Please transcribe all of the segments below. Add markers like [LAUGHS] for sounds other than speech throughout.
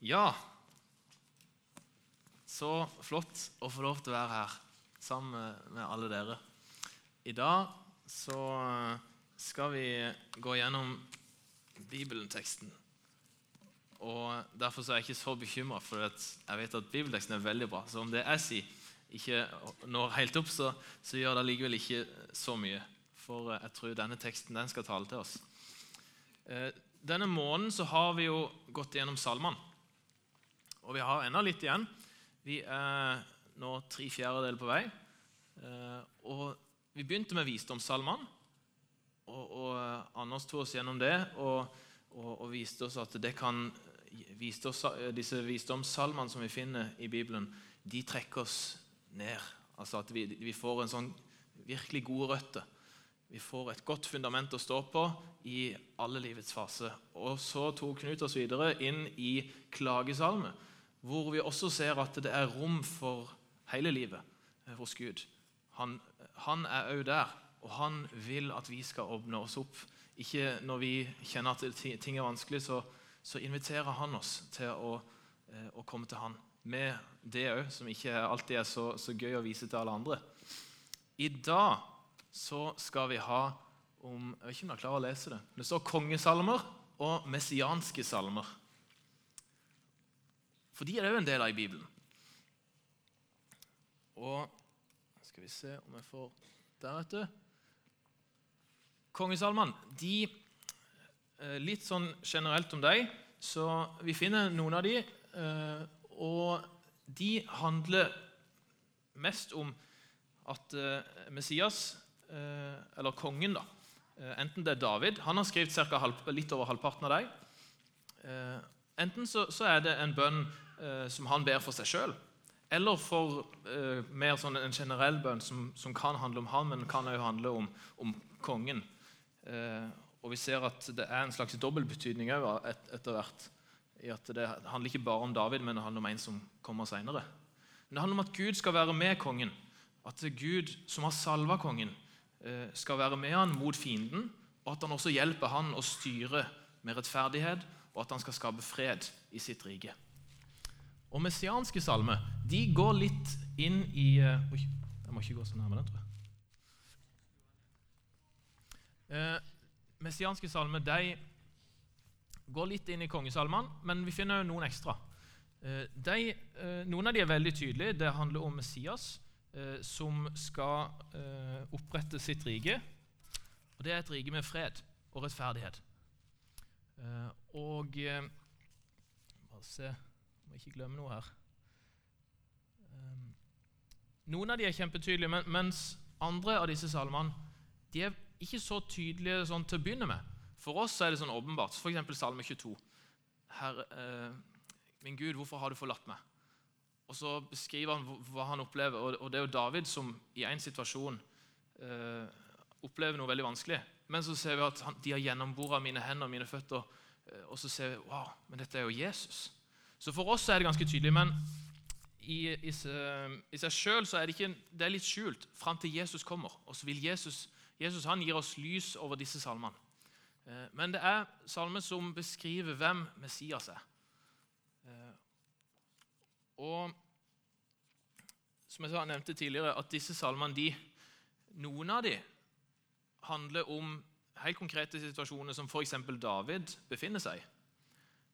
Ja, så flott å få lov til å være her sammen med alle dere. I dag så skal vi gå gjennom bibelteksten. Og Derfor så er jeg ikke så bekymra, for jeg vet at bibelteksten er veldig bra. Så om det jeg sier, ikke når helt opp, så, så gjør det allikevel ikke så mye. For jeg tror denne teksten den skal tale til oss. Eh, denne måneden så har vi jo gått gjennom salmene. Og vi har ennå litt igjen. Vi er nå tre fjerdedeler på vei. Eh, og vi begynte med visdomssalmene. Og, og Anders tok oss gjennom det og, og, og viste oss at kan, viste oss, disse visdomssalmene som vi finner i Bibelen, de trekker oss ned. Altså at vi, vi får en sånn virkelig gode røtter. Vi får et godt fundament å stå på i alle livets faser. Og så tok Knut oss videre inn i klagesalme, hvor vi også ser at det er rom for hele livet hos Gud. Han, han er òg der, og han vil at vi skal åpne oss opp. Ikke når vi kjenner at ting er vanskelig, så, så inviterer han oss til å, eh, å, komme til han med det òg, som ikke alltid er så, så, gøy å vise til alle andre. I dag så skal vi ha om Jeg vet ikke om dere klarer å lese det. Det står kongesalmer og messianske salmer. For de er òg en del av i Bibelen. Og skal vi se om jeg får Der, vet du. Kongesalmene de, eh, Litt sånn generelt om dem. Så vi finner noen av de, eh, og de handler mest om at eh, Messias, eller kongen, da, enten det er David Han har skrevet litt over halvparten av dem. Enten så, så er det en bønn eh, som han ber for seg sjøl, eller for eh, mer sånn en generell bønn som, som, kan handle om han, men kan også handle om, om kongen. Eh, og Vi ser at det er en slags dobbeltbetydning et, etter hvert. i at Det handler ikke bare om David, men det handler om en som kommer senere. Men det handler om at Gud skal være med kongen. At Gud, som har salva kongen, eh, skal være med han mot fienden, og at han også hjelper han å styre med rettferdighet og at han skal skape fred i sitt rike. Og Messianske salmer de går litt inn i uh, Oi, jeg må ikke gå så nærme den, tror jeg. Uh, messianske salmer de går litt inn i kongesalmene, men vi finner noen ekstra. Uh, de, noen av de er veldig tydelige. Det handler om Messias som skal opprette sitt rike. Og Det er et rike med fred og rettferdighet. Og Bare se Må ikke glemme noe her. Um, noen av de er kjempetydelige, mens andre av disse salmene de er ikke så tydelige sånn til å begynne med. For oss er det sånn åpenbart. F.eks. Salme 22. Herre, eh, min Gud, hvorfor har du forlatt meg? Og Så beskriver han hva han opplever. Og det er jo David som i en situasjon eh, opplever noe veldig vanskelig. Men så ser vi at han, de har gjennombora mine hender og mine føtter. Eh, og så ser vi wow, men dette er jo Jesus. Så for oss er det ganske tydelig. Men i, i, i seg sjøl er det, ikke, det er litt skjult fram til Jesus kommer. Og så vil Jesus, Jesus han gir oss lys over disse salmene. Eh, men det er salmer som beskriver hvem Messias er. Eh, og som jeg nevnte tidligere, at disse salmene, de, noen av dem handler om helt konkrete situasjoner som f.eks. David befinner seg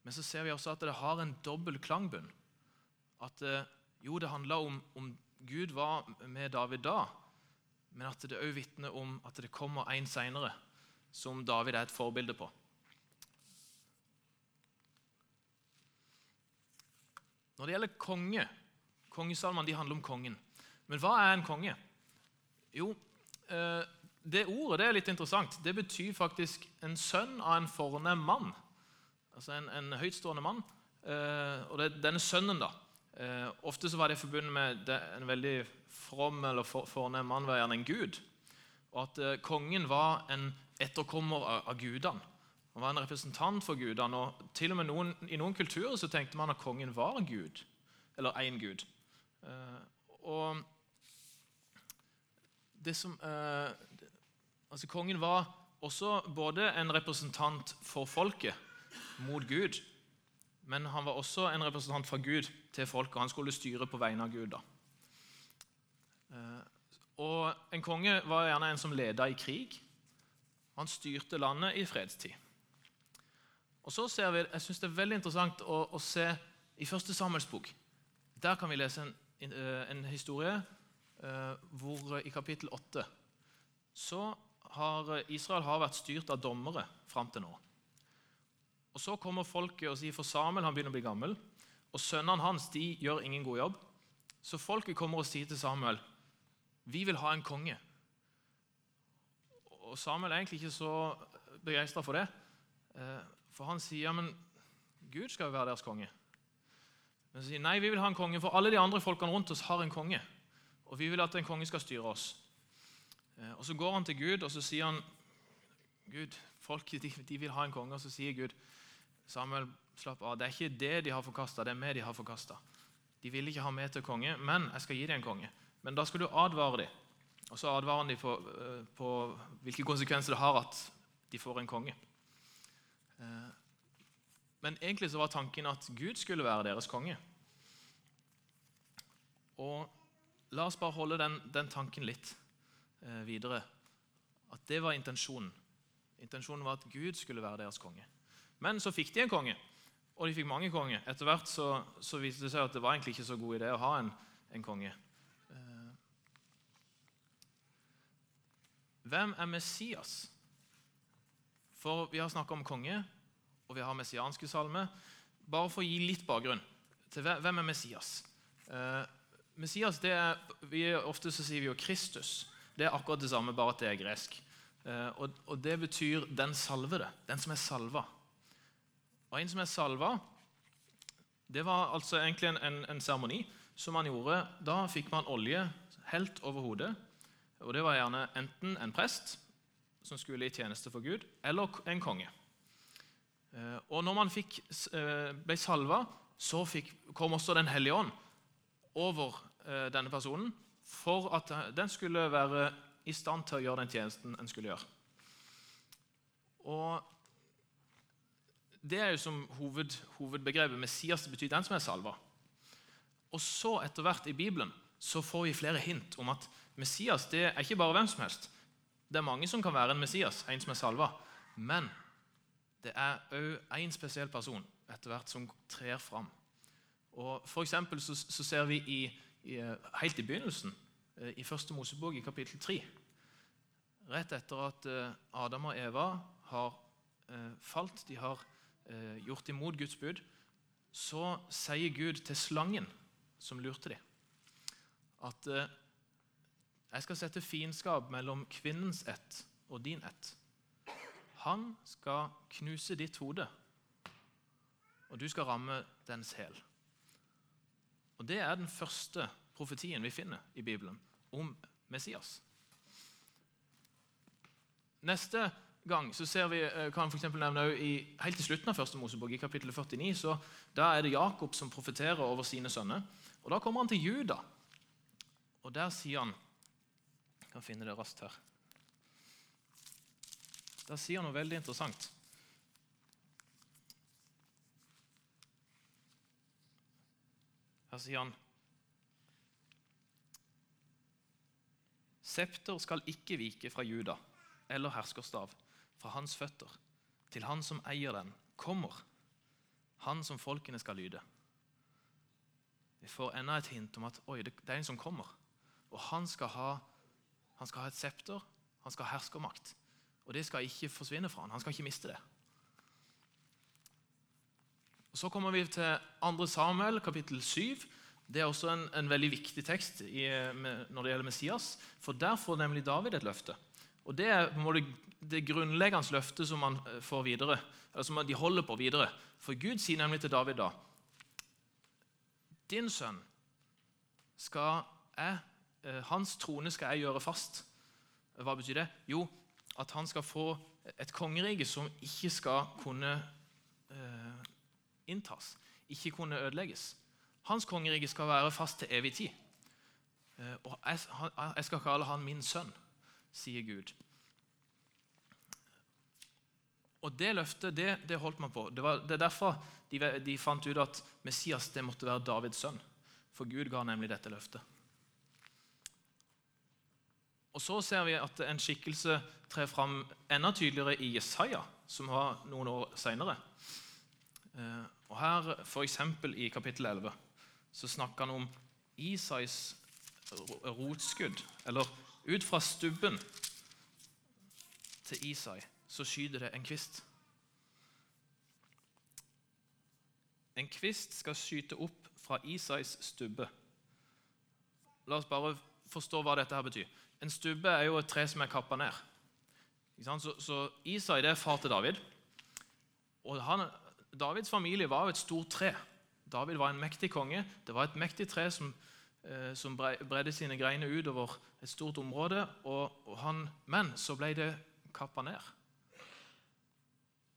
Men så ser vi også at det har en dobbel klangbunn. At eh, jo, det handler om, om Gud var med David da, men at det òg vitner om at det kommer en seinere som David er et forbilde på. Når det gjelder konge Kongesalmene handler om kongen. Men hva er en konge? Jo, eh, det ordet det er litt interessant. Det betyr faktisk en sønn av en fornem mann. Altså en, en høytstående mann. Eh, og det, denne sønnen, da eh, Ofte så var det forbundet med en veldig from eller for, fornem mann, var gjerne en gud. Og at eh, kongen var en etterkommer av, av gudene. Han var en representant for gudene. og til og med noen, I noen kulturer så tenkte man at kongen var gud. Eller én gud. Og det som, Altså, Kongen var også både en representant for folket mot Gud, Men han var også en representant fra Gud til folket. Han skulle styre på vegne av Gud. da. Eh, og En konge var gjerne en som leda i krig. Han styrte landet i fredstid. Og så ser vi, Jeg synes det er veldig interessant å, å se i første Samuels bok. Der kan vi lese en, eh, en historie eh, hvor i kapittel 8 så har Israel har vært styrt av dommere fram til nå. Og Så kommer folket og sier for Samuel han begynner å bli gammel, og sønnene hans de gjør ingen god jobb. Så folket kommer og sier til Samuel vi vil ha en konge. Og Samuel er egentlig ikke så begeistra for det. Eh, for han sier men Gud skal jo være deres konge. Men så sier nei, vi vil ha en konge, for alle de andre folkene rundt oss har en konge. Og vi vil at en konge skal styre oss. Eh, og Så går han til Gud og så sier han, Gud, folk de, de vil ha en konge. Og så sier Gud Samuel, slapp av. Det er ikke det de har forkasta, det er meg de har forkasta. De vil ikke ha meg til konge, men jeg skal gi dem en konge. Men da skal du advare dem. Og så advarer han dem på, eh, på, hvilke konsekvenser det har at de får en konge. Eh, men egentlig så var tanken at Gud skulle være deres konge. Og la oss bare holde den, den tanken litt eh, videre. At det var intensjonen. Intensjonen var at Gud skulle være deres konge. Men så fikk de en konge, og de fikk mange konger. Etter hvert så, så, viste det seg at det var egentlig ikke så god idé å ha en, en konge. Eh, hvem er Messias? For vi har snakka om konge, og vi har messianske salmer. Bare for å gi litt bakgrunn til hvem er Messias. Eh, Messias, det er, vi, Ofte så sier vi jo Kristus. Det er akkurat det samme, bare at det er gresk. Eh, og, og det betyr 'den salvede', den som er salva. Og En som er salva, det var altså egentlig en seremoni som man gjorde. Da fikk man olje helt over hodet. Og Det var gjerne enten en prest som skulle i tjeneste for Gud, eller en konge. Eh, og når man fikk, eh, ble salva, så fikk, kom også Den hellige ånd over eh, denne personen for at den skulle være i stand til å gjøre den tjenesten en skulle gjøre. Og det er jo som hoved, hovedbegrepet. Messias betyr den som er salva. Og så etter hvert i Bibelen så får vi flere hint om at Messias det er ikke bare hvem som helst. Det er mange som kan være en Messias, en som er salva. Men det er òg én spesiell person etter hvert som trer fram. Og for så, så ser vi i, i, helt i begynnelsen, eh, i første Mosebok, i kapittel 3 Rett etter at eh, Adam og Eva har eh, falt, de har gjort imot Guds bud, så sier Gud til slangen som lurte dem, at eh, jeg skal sette fiendskap mellom kvinnens ett og din ett. Han skal knuse ditt hode, og du skal ramme dens hæl. Og Det er den første profetien vi finner i Bibelen om Messias. Neste gang så ser vi, eh, kan for nevne i, Helt til slutten av første Mosebok, i kapittel 49, så da er det Jakob som profeterer over sine sønner. Og Da kommer han til Juda, og der sier han Jeg kan finne det raskt her. Der sier han noe veldig interessant. Her sier han Septer skal ikke vike fra Juda eller herskerstav fra hans føtter, til han som eier den, kommer, han som folkene skal lyde. Vi får enda et hint om at oi, det, er en som kommer. Og han skal ha, han skal ha et septer, han skal ha herskermakt. Og det skal ikke forsvinne fra han. Han skal ikke miste det. Og Så kommer vi til 2. Samuel, kapittel 7. Det er også en, en veldig viktig tekst i, med, når det gjelder Messias. For der får nemlig David et løfte. Og Det er måte det grunnleggende løftet som man eh, får videre, eller som de holder på videre. For Gud sier nemlig til David da Din sønn skal jeg, eh, Hans trone skal jeg gjøre fast. Hva betyr det? Jo, at han skal få et kongerike som ikke skal kunne eh, inntas, ikke kunne ødelegges. Hans kongerike skal være fast til evig tid. Og jeg skal kalle han min sønn sier Gud. Og det løftet det, det holdt man på. Det, var, det er derfor de, de, fant ut at Messias det måtte være Davids sønn. For Gud ga nemlig dette løftet. Og Så ser vi at en skikkelse trer fram enda tydeligere i Jesaja, som var noen år seinere. Eh, og her, F.eks. i kapittel 11 så snakker han om Isais rotskudd. Eller ut fra stubben til Isai så skyter det en kvist. En kvist skal skyte opp fra Isais stubbe. La oss bare forstå hva dette her betyr. En stubbe er jo et tre som er kappa ned. Så, så, Isai det er far til David. Og han, Davids familie var jo et stort tre. David var en mektig konge. Det var et mektig tre som, som bredde sine greiner utover et stort område. Og han, men så ble det kappa ned.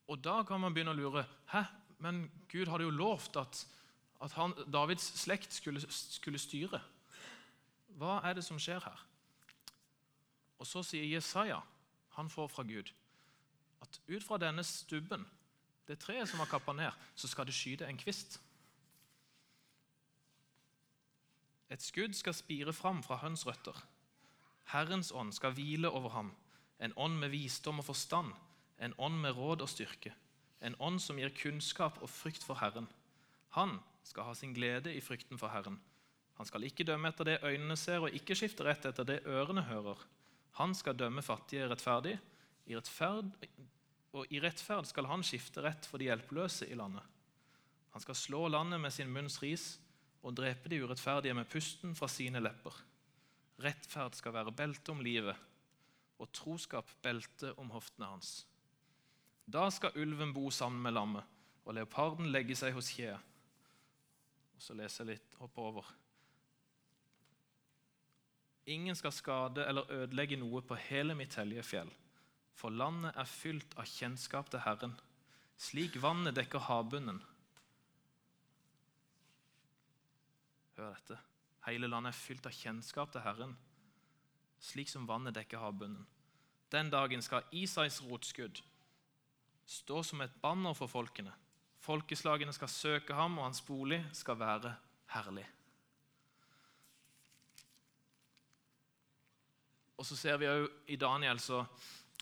Og da kan man begynne å lure Hæ, men Gud hadde jo lovt at, at han, Davids slekt skulle, skulle, styre. Hva er det som skjer her? Og Så sier Jesaja, han får fra Gud, at ut fra denne stubben, det treet som var kappa ned, så skal det skyte en kvist. Et skudd skal spire fram fra høns røtter. Herrens ånd skal hvile over ham, en ånd med visdom og forstand en ånd med råd og styrke, en ånd som gir kunnskap og frykt for Herren. Han skal ha sin glede i frykten for Herren. Han skal ikke dømme etter det øynene ser, og ikke skifte rett etter det ørene hører. Han skal dømme fattige rettferdig, i rettferd, og i rettferd skal han skifte rett for de hjelpeløse i landet. Han skal slå landet med sin munns ris og drepe de urettferdige med pusten fra sine lepper. Rettferd skal være belte om livet, og troskap belte om hoftene hans. Da skal ulven bo sammen med lammet, og leoparden legge seg hos kjeet. Og Så leser jeg litt, hopper over. Ingen skal skade eller ødelegge noe på hele mitt hellige fjell, for landet er fylt av kjennskap til Herren, slik vannet dekker havbunnen. Hør dette. Hele landet er fylt av kjennskap til Herren, slik som vannet dekker havbunnen. Den dagen skal Isais rotskudd stå som et banner for folkene. Folkeslagene skal søke ham, og hans bolig skal være herlig. Og så ser vi også i Daniel så,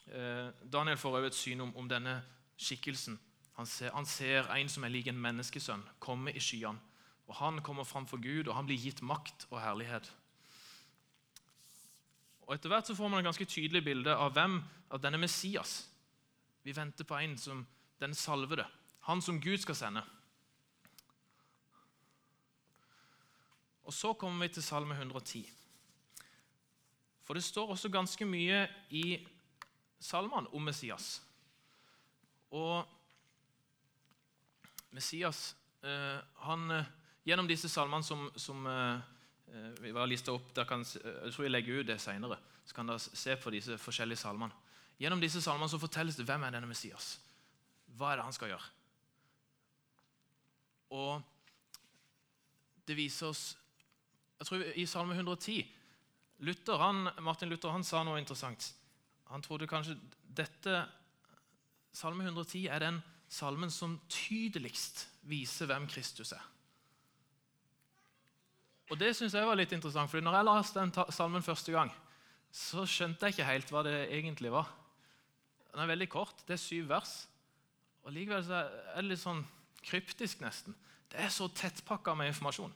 eh, Daniel får også et syn om, om denne skikkelsen. Han ser, han ser, en som er lik en menneskesønn, komme i skyene. Og Han kommer fram for Gud, og han blir gitt makt og herlighet. Og Etter hvert så får man et ganske tydelig bilde av hvem av denne Messias vi venter på en som den salvede, han som Gud skal sende. Og Så kommer vi til Salme 110. For det står også ganske mye i salmene om Messias. Og Messias eh, han, eh, Gjennom disse salmene som, som eh, vi har lista opp kan, Jeg tror jeg legger ut det seinere. Så kan dere se på disse forskjellige salmene. Gjennom disse salmene så fortelles det hvem er denne Messias. Hva er det han skal gjøre? Og det viser oss jeg tror I Salme 110 Luther, han, Martin Luther han sa noe interessant. Han trodde kanskje dette Salme 110 er den salmen som tydeligst viser hvem Kristus er. Og Det synes jeg var litt interessant, for når jeg leste den salmen første gang, så skjønte jeg ikke helt hva det egentlig var. Den er veldig kort. Det er syv vers. Og Likevel er det litt sånn kryptisk, nesten. Det er så tettpakka med informasjon.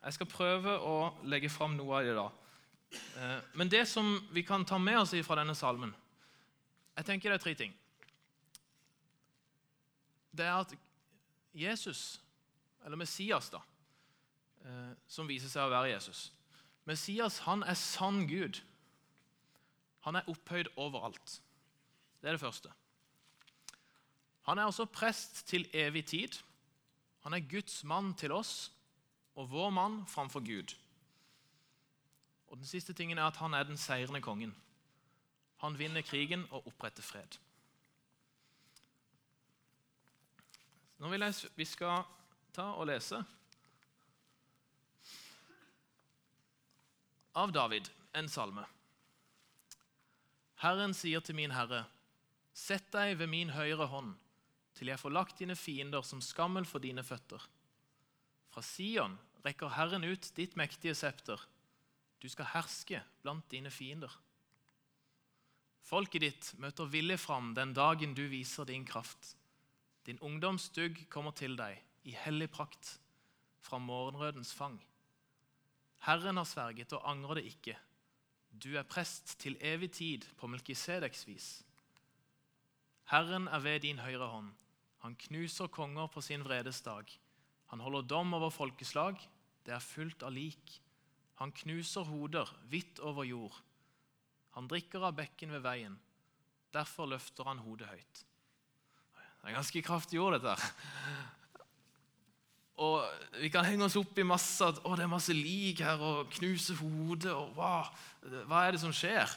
Jeg skal prøve å legge fram noe av det da. Eh, men det som vi kan ta med oss fra denne salmen Jeg tenker det er tre ting. Det er at Jesus, eller Messias, da, som viser seg å være Jesus Messias han er sann Gud. Han er opphøyd overalt. Det er det første. Han er også prest til evig tid. Han er Guds mann til oss og vår mann framfor Gud. Og Den siste tingen er at han er den seirende kongen. Han vinner krigen og oppretter fred. Nå vil jeg vi skal ta og lese av David en salme. Herren sier til min herre Sett deg ved min høyre hånd, til jeg får lagt dine fiender som skammel for dine føtter. Fra Sion rekker Herren ut ditt mektige septer. Du skal herske blant dine fiender. Folket ditt møter villig fram den dagen du viser din kraft. Din ungdomsdugg kommer til deg i hellig prakt fra morgenrødens fang. Herren har sverget og angrer det ikke. Du er prest til evig tid på Melkisedeks vis. Herren er ved din høyre hånd. Han knuser konger på sin vredes dag. Han holder dom over folkeslag. Det er fullt av lik. Han knuser hoder vidt over jord. Han drikker av bekken ved veien. Derfor løfter han hodet høyt. Det er ganske kraftig ord, dette her. Og Vi kan henge oss opp i masse at å, det er masse lik her, og knuse hodet og hva, hva er det som skjer?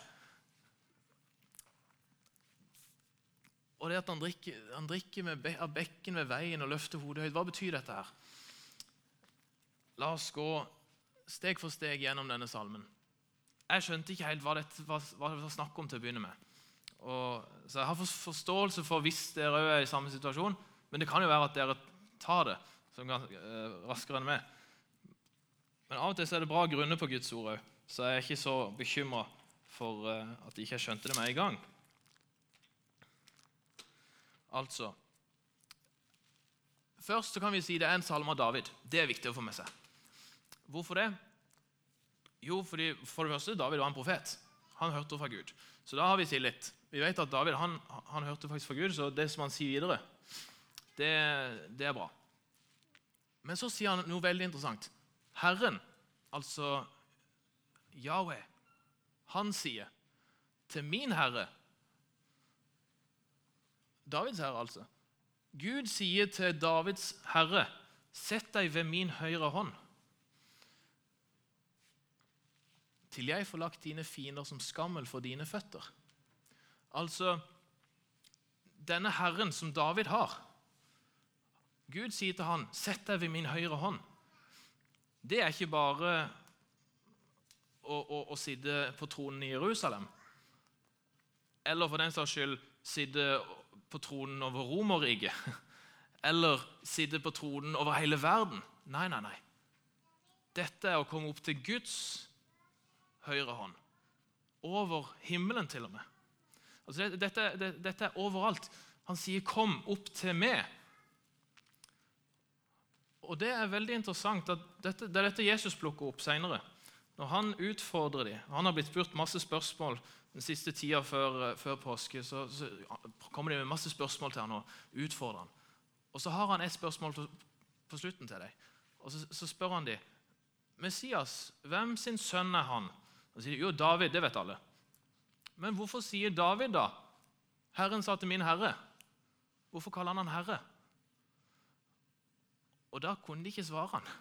Og det at han drikker, han drikker med, av bekken ved veien og løfter hodet høyt, hva betyr dette her? La oss gå steg for steg gjennom denne salmen. Jeg skjønte ikke helt hva, dette, hva det var snakk om til å begynne med. Og, så Jeg har forståelse for hvis dere er i samme situasjon, men det kan jo være at dere tar det som eh, raskere enn meg. Men av og til er det bra grunner på Guds ord òg, så jeg er ikke så bekymra for uh, at jeg ikke skjønte det med en gang. Altså Først så kan vi si det er en salme av David. Det er viktig å få med seg. Hvorfor det? Jo, fordi for det første, David var en profet. Han hørte fra Gud. Så da har vi tillit. Vi vet at David han, han hørte faktisk fra Gud, så det som han sier videre, det, det er bra. Men så sier han noe veldig interessant. Herren, altså Yahweh, han sier til min herre Davids herre, altså. Gud sier til Davids herre, 'Sett deg ved min høyre hånd.' Til jeg får lagt dine fiender som skammel for dine føtter. Altså denne Herren som David har. Gud sier til han, 'Sett deg ved min høyre hånd'. Det er ikke bare å, å, å sitte på tronen i Jerusalem, eller for den saks skyld sitte på tronen over Romerriket [LAUGHS] eller sitte på tronen over hele verden. Nei, nei, nei. Dette er å komme opp til Guds høyre hånd. Over himmelen, til og med. Altså, dette, det, dette er overalt. Han sier 'kom opp til meg'. Og Det er veldig interessant at dette, det er dette Jesus plukker opp senere. Når han utfordrer dem. Han har blitt spurt masse spørsmål den siste tida før, eh, før påske så, så, kommer de med masse spørsmål til han og utfordrer han. Og så har han et spørsmål på slutten til deg. Og så, så spør han dem Messias, hvem sin sønn er han? Og så sier de, jo, David, det vet alle. Men hvorfor sier David da 'Herren sa til min herre'? Hvorfor kaller han han herre? Og da kunne de ikke svare han.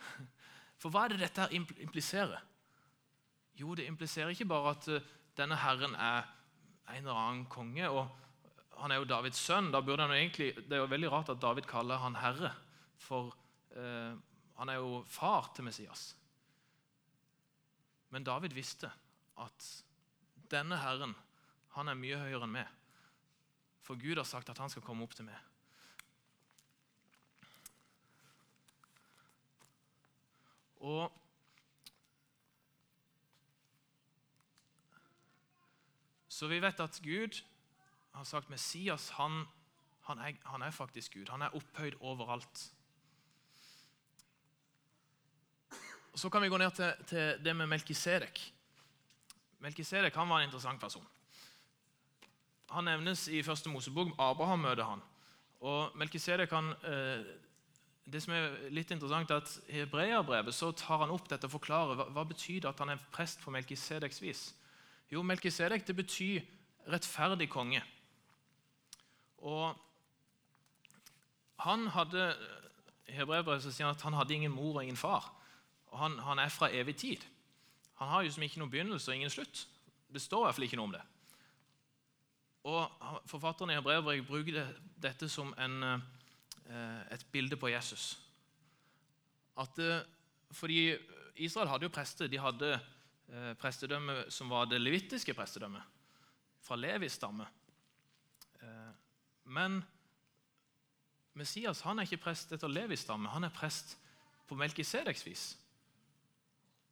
For hva er det dette impliserer? Jo, det impliserer ikke bare at eh, denne herren er en eller annen konge. og Han er jo Davids sønn. da burde han jo egentlig, Det er jo veldig rart at David kaller han herre, for eh, han er jo far til Messias. Men David visste at denne herren han er mye høyere enn meg. For Gud har sagt at han skal komme opp til meg. Og Så vi vet at Gud har sagt Messias han, han, er, han er faktisk Gud. Han er opphøyd overalt. Så kan vi gå ned til, til det med Melkisedek. Melkisedek han var en interessant person. Han nevnes i første Mosebok. Abraham møter han. Og Melkisedek han, eh, det som er litt interessant er at I Hebreabrevet så tar han opp dette og forklarer hva, hva betyr det at han er prest på Melkisedeks vis. Jo, Melkisedek det betyr rettferdig konge. Og han hadde I Hebreabrevet sier han at han hadde ingen mor og ingen far. Og han, han er fra evig tid. Han har jo som ikke noen begynnelse og ingen slutt. Det står i hvert fall ikke noe om det. Og Forfatteren i Hebreabrevet bruker dette som en, eh, et bilde på Jesus. At, eh, fordi Israel hadde jo prester. De hadde Eh, prestedømme som var det levittiske prestedømmet, fra Levis stamme. Eh, Men Messias han er ikke prest etter Levis stamme, han er prest på Melkisedeks vis.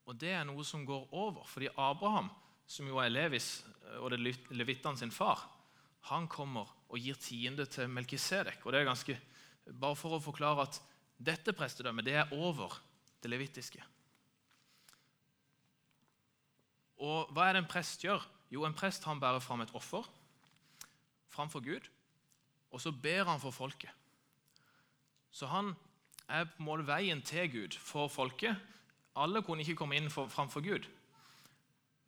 Og det er noe som går over, fordi Abraham, som jo er Levis og det levittene sin far, han kommer og gir tiende til Melkisedek. Og det er ganske, Bare for å forklare at dette prestedømmet det er over det levittiske. Og hva er det en prest gjør? Jo, en prest han bærer fram et offer framfor Gud, og så ber han for folket. Så han er på måte veien til Gud for folket. Alle kunne ikke komme inn for, framfor Gud.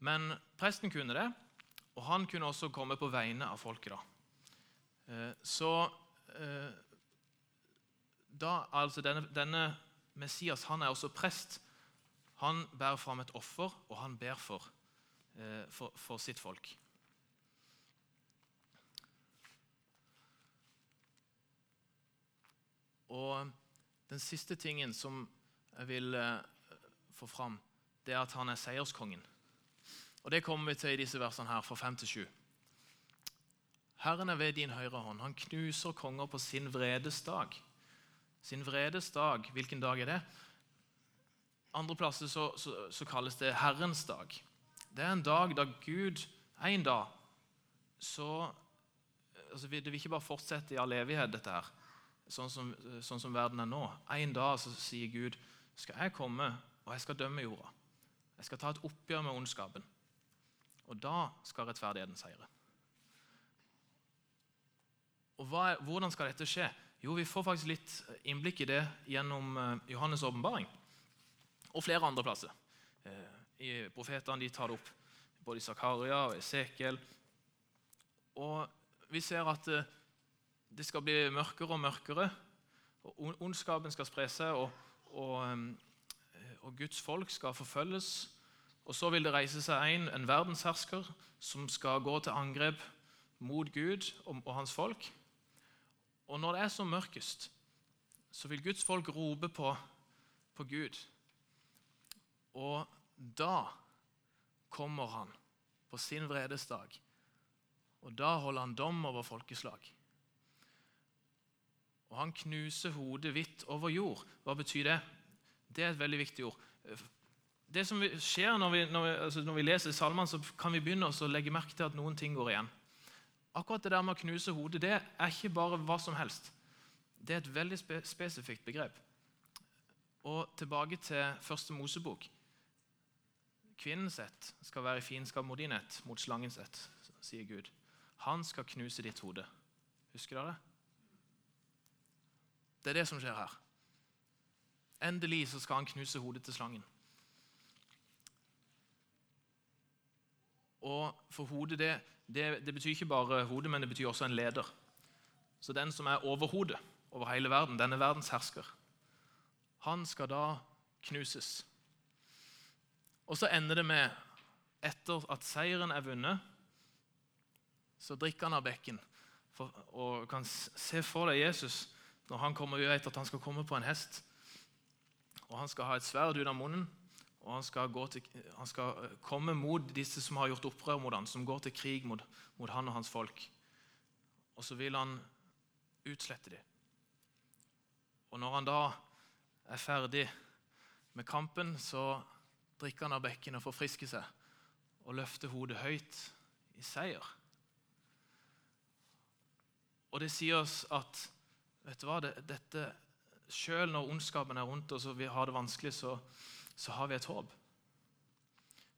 Men presten kunne det, og han kunne også komme på vegne av folket. da. Eh, så eh, da, altså denne, denne, Messias han er også prest. Han bærer fram et offer, og han ber for, eh, for, for sitt folk. Og den siste tingen som jeg vil eh, få fram, det er at han er seierskongen. Og Det kommer vi til i disse versene her, fra 5 til 7. Herren er ved din høyre hånd. Han knuser konger på sin vredes dag. Sin vredes dag, hvilken dag er det? Andre plasser så, så, så kalles det Herrens dag. Det er en dag da Gud En dag så altså Det vil ikke bare fortsette i all evighet, dette her sånn som, sånn som verden er nå. En dag så sier Gud skal jeg komme og jeg skal dømme jorda. Jeg skal ta et oppgjør med ondskapen. Og da skal rettferdigheten seire. Og hva, Hvordan skal dette skje? Jo, Vi får faktisk litt innblikk i det gjennom uh, Johannes' åpenbaring. Og flere andre plasser. Uh, i Profetene de tar det opp både i Zakaria og Esekiel. Og vi ser at det skal bli mørkere og mørkere. og Ondskapen skal spre seg, og, og, og, Guds folk skal forfølges. Og så vil det reise seg en, en verdenshersker som skal gå til angrep mot Gud og, og hans folk. Og når det er som mørkest, så vil Guds folk rope på, på Gud. Og da kommer han på sin vredesdag. Og da holder han dom over folkeslag. Og han knuser hodet hvitt over jord. Hva betyr det? Det er et veldig viktig ord. Det som skjer Når vi, når vi, altså når vi leser salmene, så kan vi begynne å legge merke til at noen ting går igjen. Akkurat det der med å knuse hodet det er ikke bare hva som helst. Det er et veldig spe spesifikt begrep. Og tilbake til første Mosebok. Kvinnens ett skal være i fiendskap mot din ett, mot slangens ett, sier Gud. Han skal knuse ditt hode. Husker dere det? Er det som skjer her. Endelig så skal han knuse hodet til slangen. Og for hodet, det, det, det betyr ikke bare hodet, men det betyr også en leder. Så den som er overhodet over hele verden, denne verdens hersker, han skal da knuses. Og så ender det med, etter at seieren er vunnet, så drikker han av bekken for, og kan se for deg Jesus når han kommer, og vet at han skal komme på en hest. og Han skal ha et sverd ut av munnen. Og han skal, til, han skal, eh, komme mot disse som har gjort opprør mot han, som går til krig mot, mot han og hans folk. Og så vil han utslette dem. Og når han da er ferdig med kampen, så drikker han av bekken og forfrisker seg og løfter hodet høyt i seier. Og det sier oss at vet du hva, det, dette, Selv når ondskapen er rundt oss og vi har det vanskelig, så, så har vi et håp.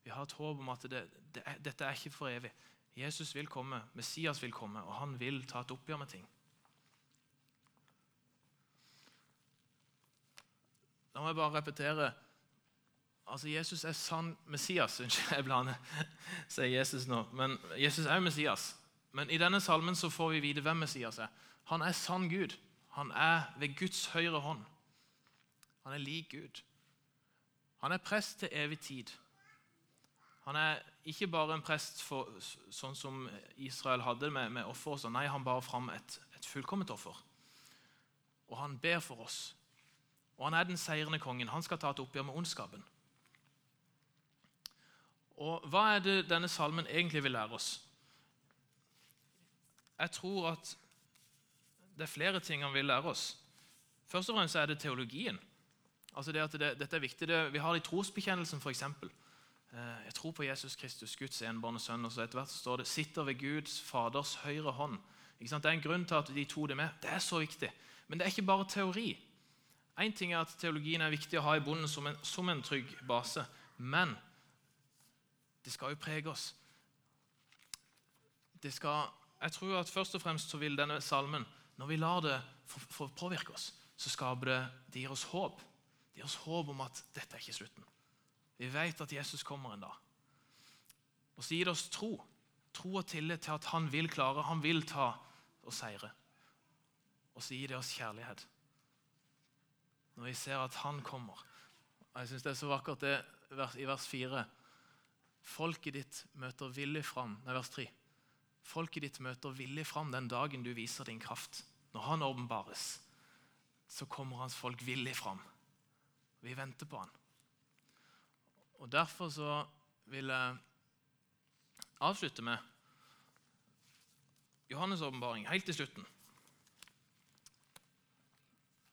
Vi har et håp om at det, det, dette er ikke for evig. Jesus vil komme, Messias vil komme, og han vil ta et oppgjør med ting. Da må jeg bare repetere. Altså, Jesus er sann Messias. [LAUGHS] Unnskyld, jeg blander, [LAUGHS] sier Jesus nå. Men Jesus er jo Messias. Men i denne salmen så får vi vite hvem Messias er. Han er sann Gud. Han er ved Guds høyre hånd. Han er lik Gud. Han er prest til evig tid. Han er ikke bare en prest for, sånn som Israel hadde med, med offer. Også. Nei, han bar fram et, et fullkomment offer. Og han ber for oss. Og han er den seirende kongen. Han skal ta et oppgjør med ondskapen. Og Hva er det denne salmen egentlig vil lære oss? Jeg tror at det er flere ting han vil lære oss. Først og fremst er det teologien. Altså det at det, Dette er viktig. Det, vi har det i trosbekjennelsen, f.eks. Eh, jeg tror på Jesus Kristus, Guds enbårne sønn. og så etter hvert står det 'sitter ved Guds Faders høyre hånd'. Det er en grunn til at de to det med. Det er så viktig. Men det er ikke bare teori. Én ting er at teologien er viktig å ha i bunnen som en, som en trygg base. Men det skal jo prege oss. Det skal, jeg tror at Først og fremst så vil denne salmen, når vi lar det få påvirke oss, så skaper det, det gir oss håp. Gir oss håp om at dette er ikke slutten. Vi vet at Jesus kommer en dag. Og så gir det oss tro. Tro og tillit til at han vil klare, han vil ta og seire. Og så gir det oss kjærlighet. Når vi ser at han kommer. Jeg syns det er så vakkert det i vers 4. Folket ditt møter villig fram Nei, vers 3. Folket ditt møter villig fram den dagen du viser din kraft. Når han åpenbares, så kommer hans folk villig fram. Vi venter på han. Og Derfor så vil jeg avslutte med Johannes' åpenbaring, helt til slutten.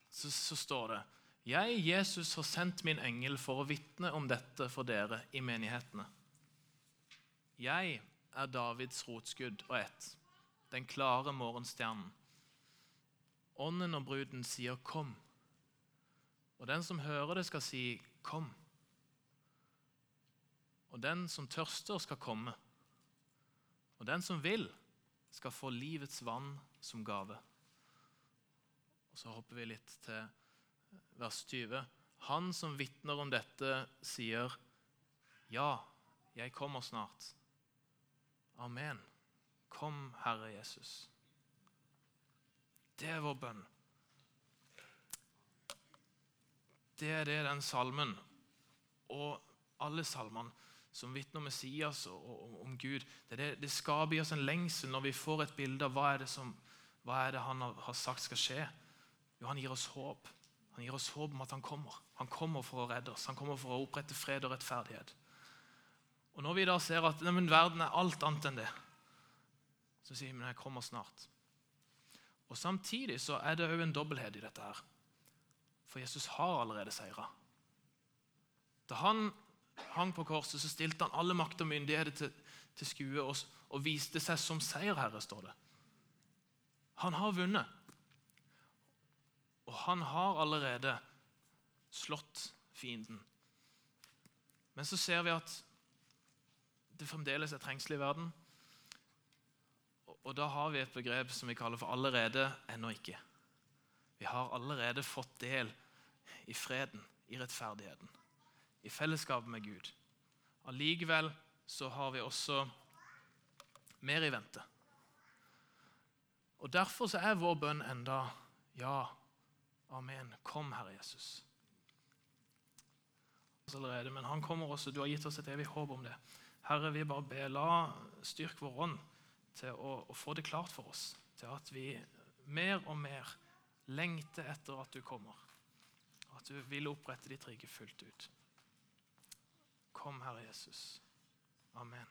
Så, så står det Jeg, Jesus, har sendt min engel for å vitne om dette for dere i menighetene. Jeg er Davids rotskudd og ett, den klare morgenstjernen. Ånden og bruden sier 'kom', og den som hører det, skal si 'kom'. Og den som tørster, skal komme. Og den som vil, skal få livets vann som gave. Og Så hopper vi litt til vers 20. Han som vitner om dette, sier, 'Ja, jeg kommer snart.' Amen. Kom, Herre Jesus. Det er vår bønn. Det er den salmen og alle salmene som vitner om Messias og, og, om Gud. Det, det, det, skaper i oss en lengsel når vi får et bilde av hva er det, som, hva er det han har, sagt skal skje. Jo, Han gir oss håp. Han gir oss håp om at han kommer. Han kommer for å redde oss. Han kommer for å opprette fred og rettferdighet. Og Når vi da ser at nei, verden er alt annet enn det, så sier vi men jeg kommer snart. Og Samtidig så er det òg en dobbelthet i dette. her. For Jesus har allerede seira. Da han hang på korset, så stilte han alle makt og myndigheter til, til skue og, og, viste seg som seierherre, står det. Han har vunnet. Og han har allerede slått fienden. Men så ser vi at det fremdeles er trengsel i verden. Og da har vi et begrep som vi kaller for 'allerede, ennå ikke'. Vi har allerede fått del i freden, i rettferdigheten i fellesskap med Gud. Allikevel så har vi også mer i vente. Og Derfor så er vår bønn enda ja, amen. Kom, Herre Jesus. Allerede, men han kommer også. Du har gitt oss et evig håp om det. Herre, vi bare ber, la styrke vår ånd til å, å få det klart for oss. Til at vi mer og mer lengter etter at du kommer. og At du vil opprette ditt rike fullt ut. Kom, Herre Jesus. Amen.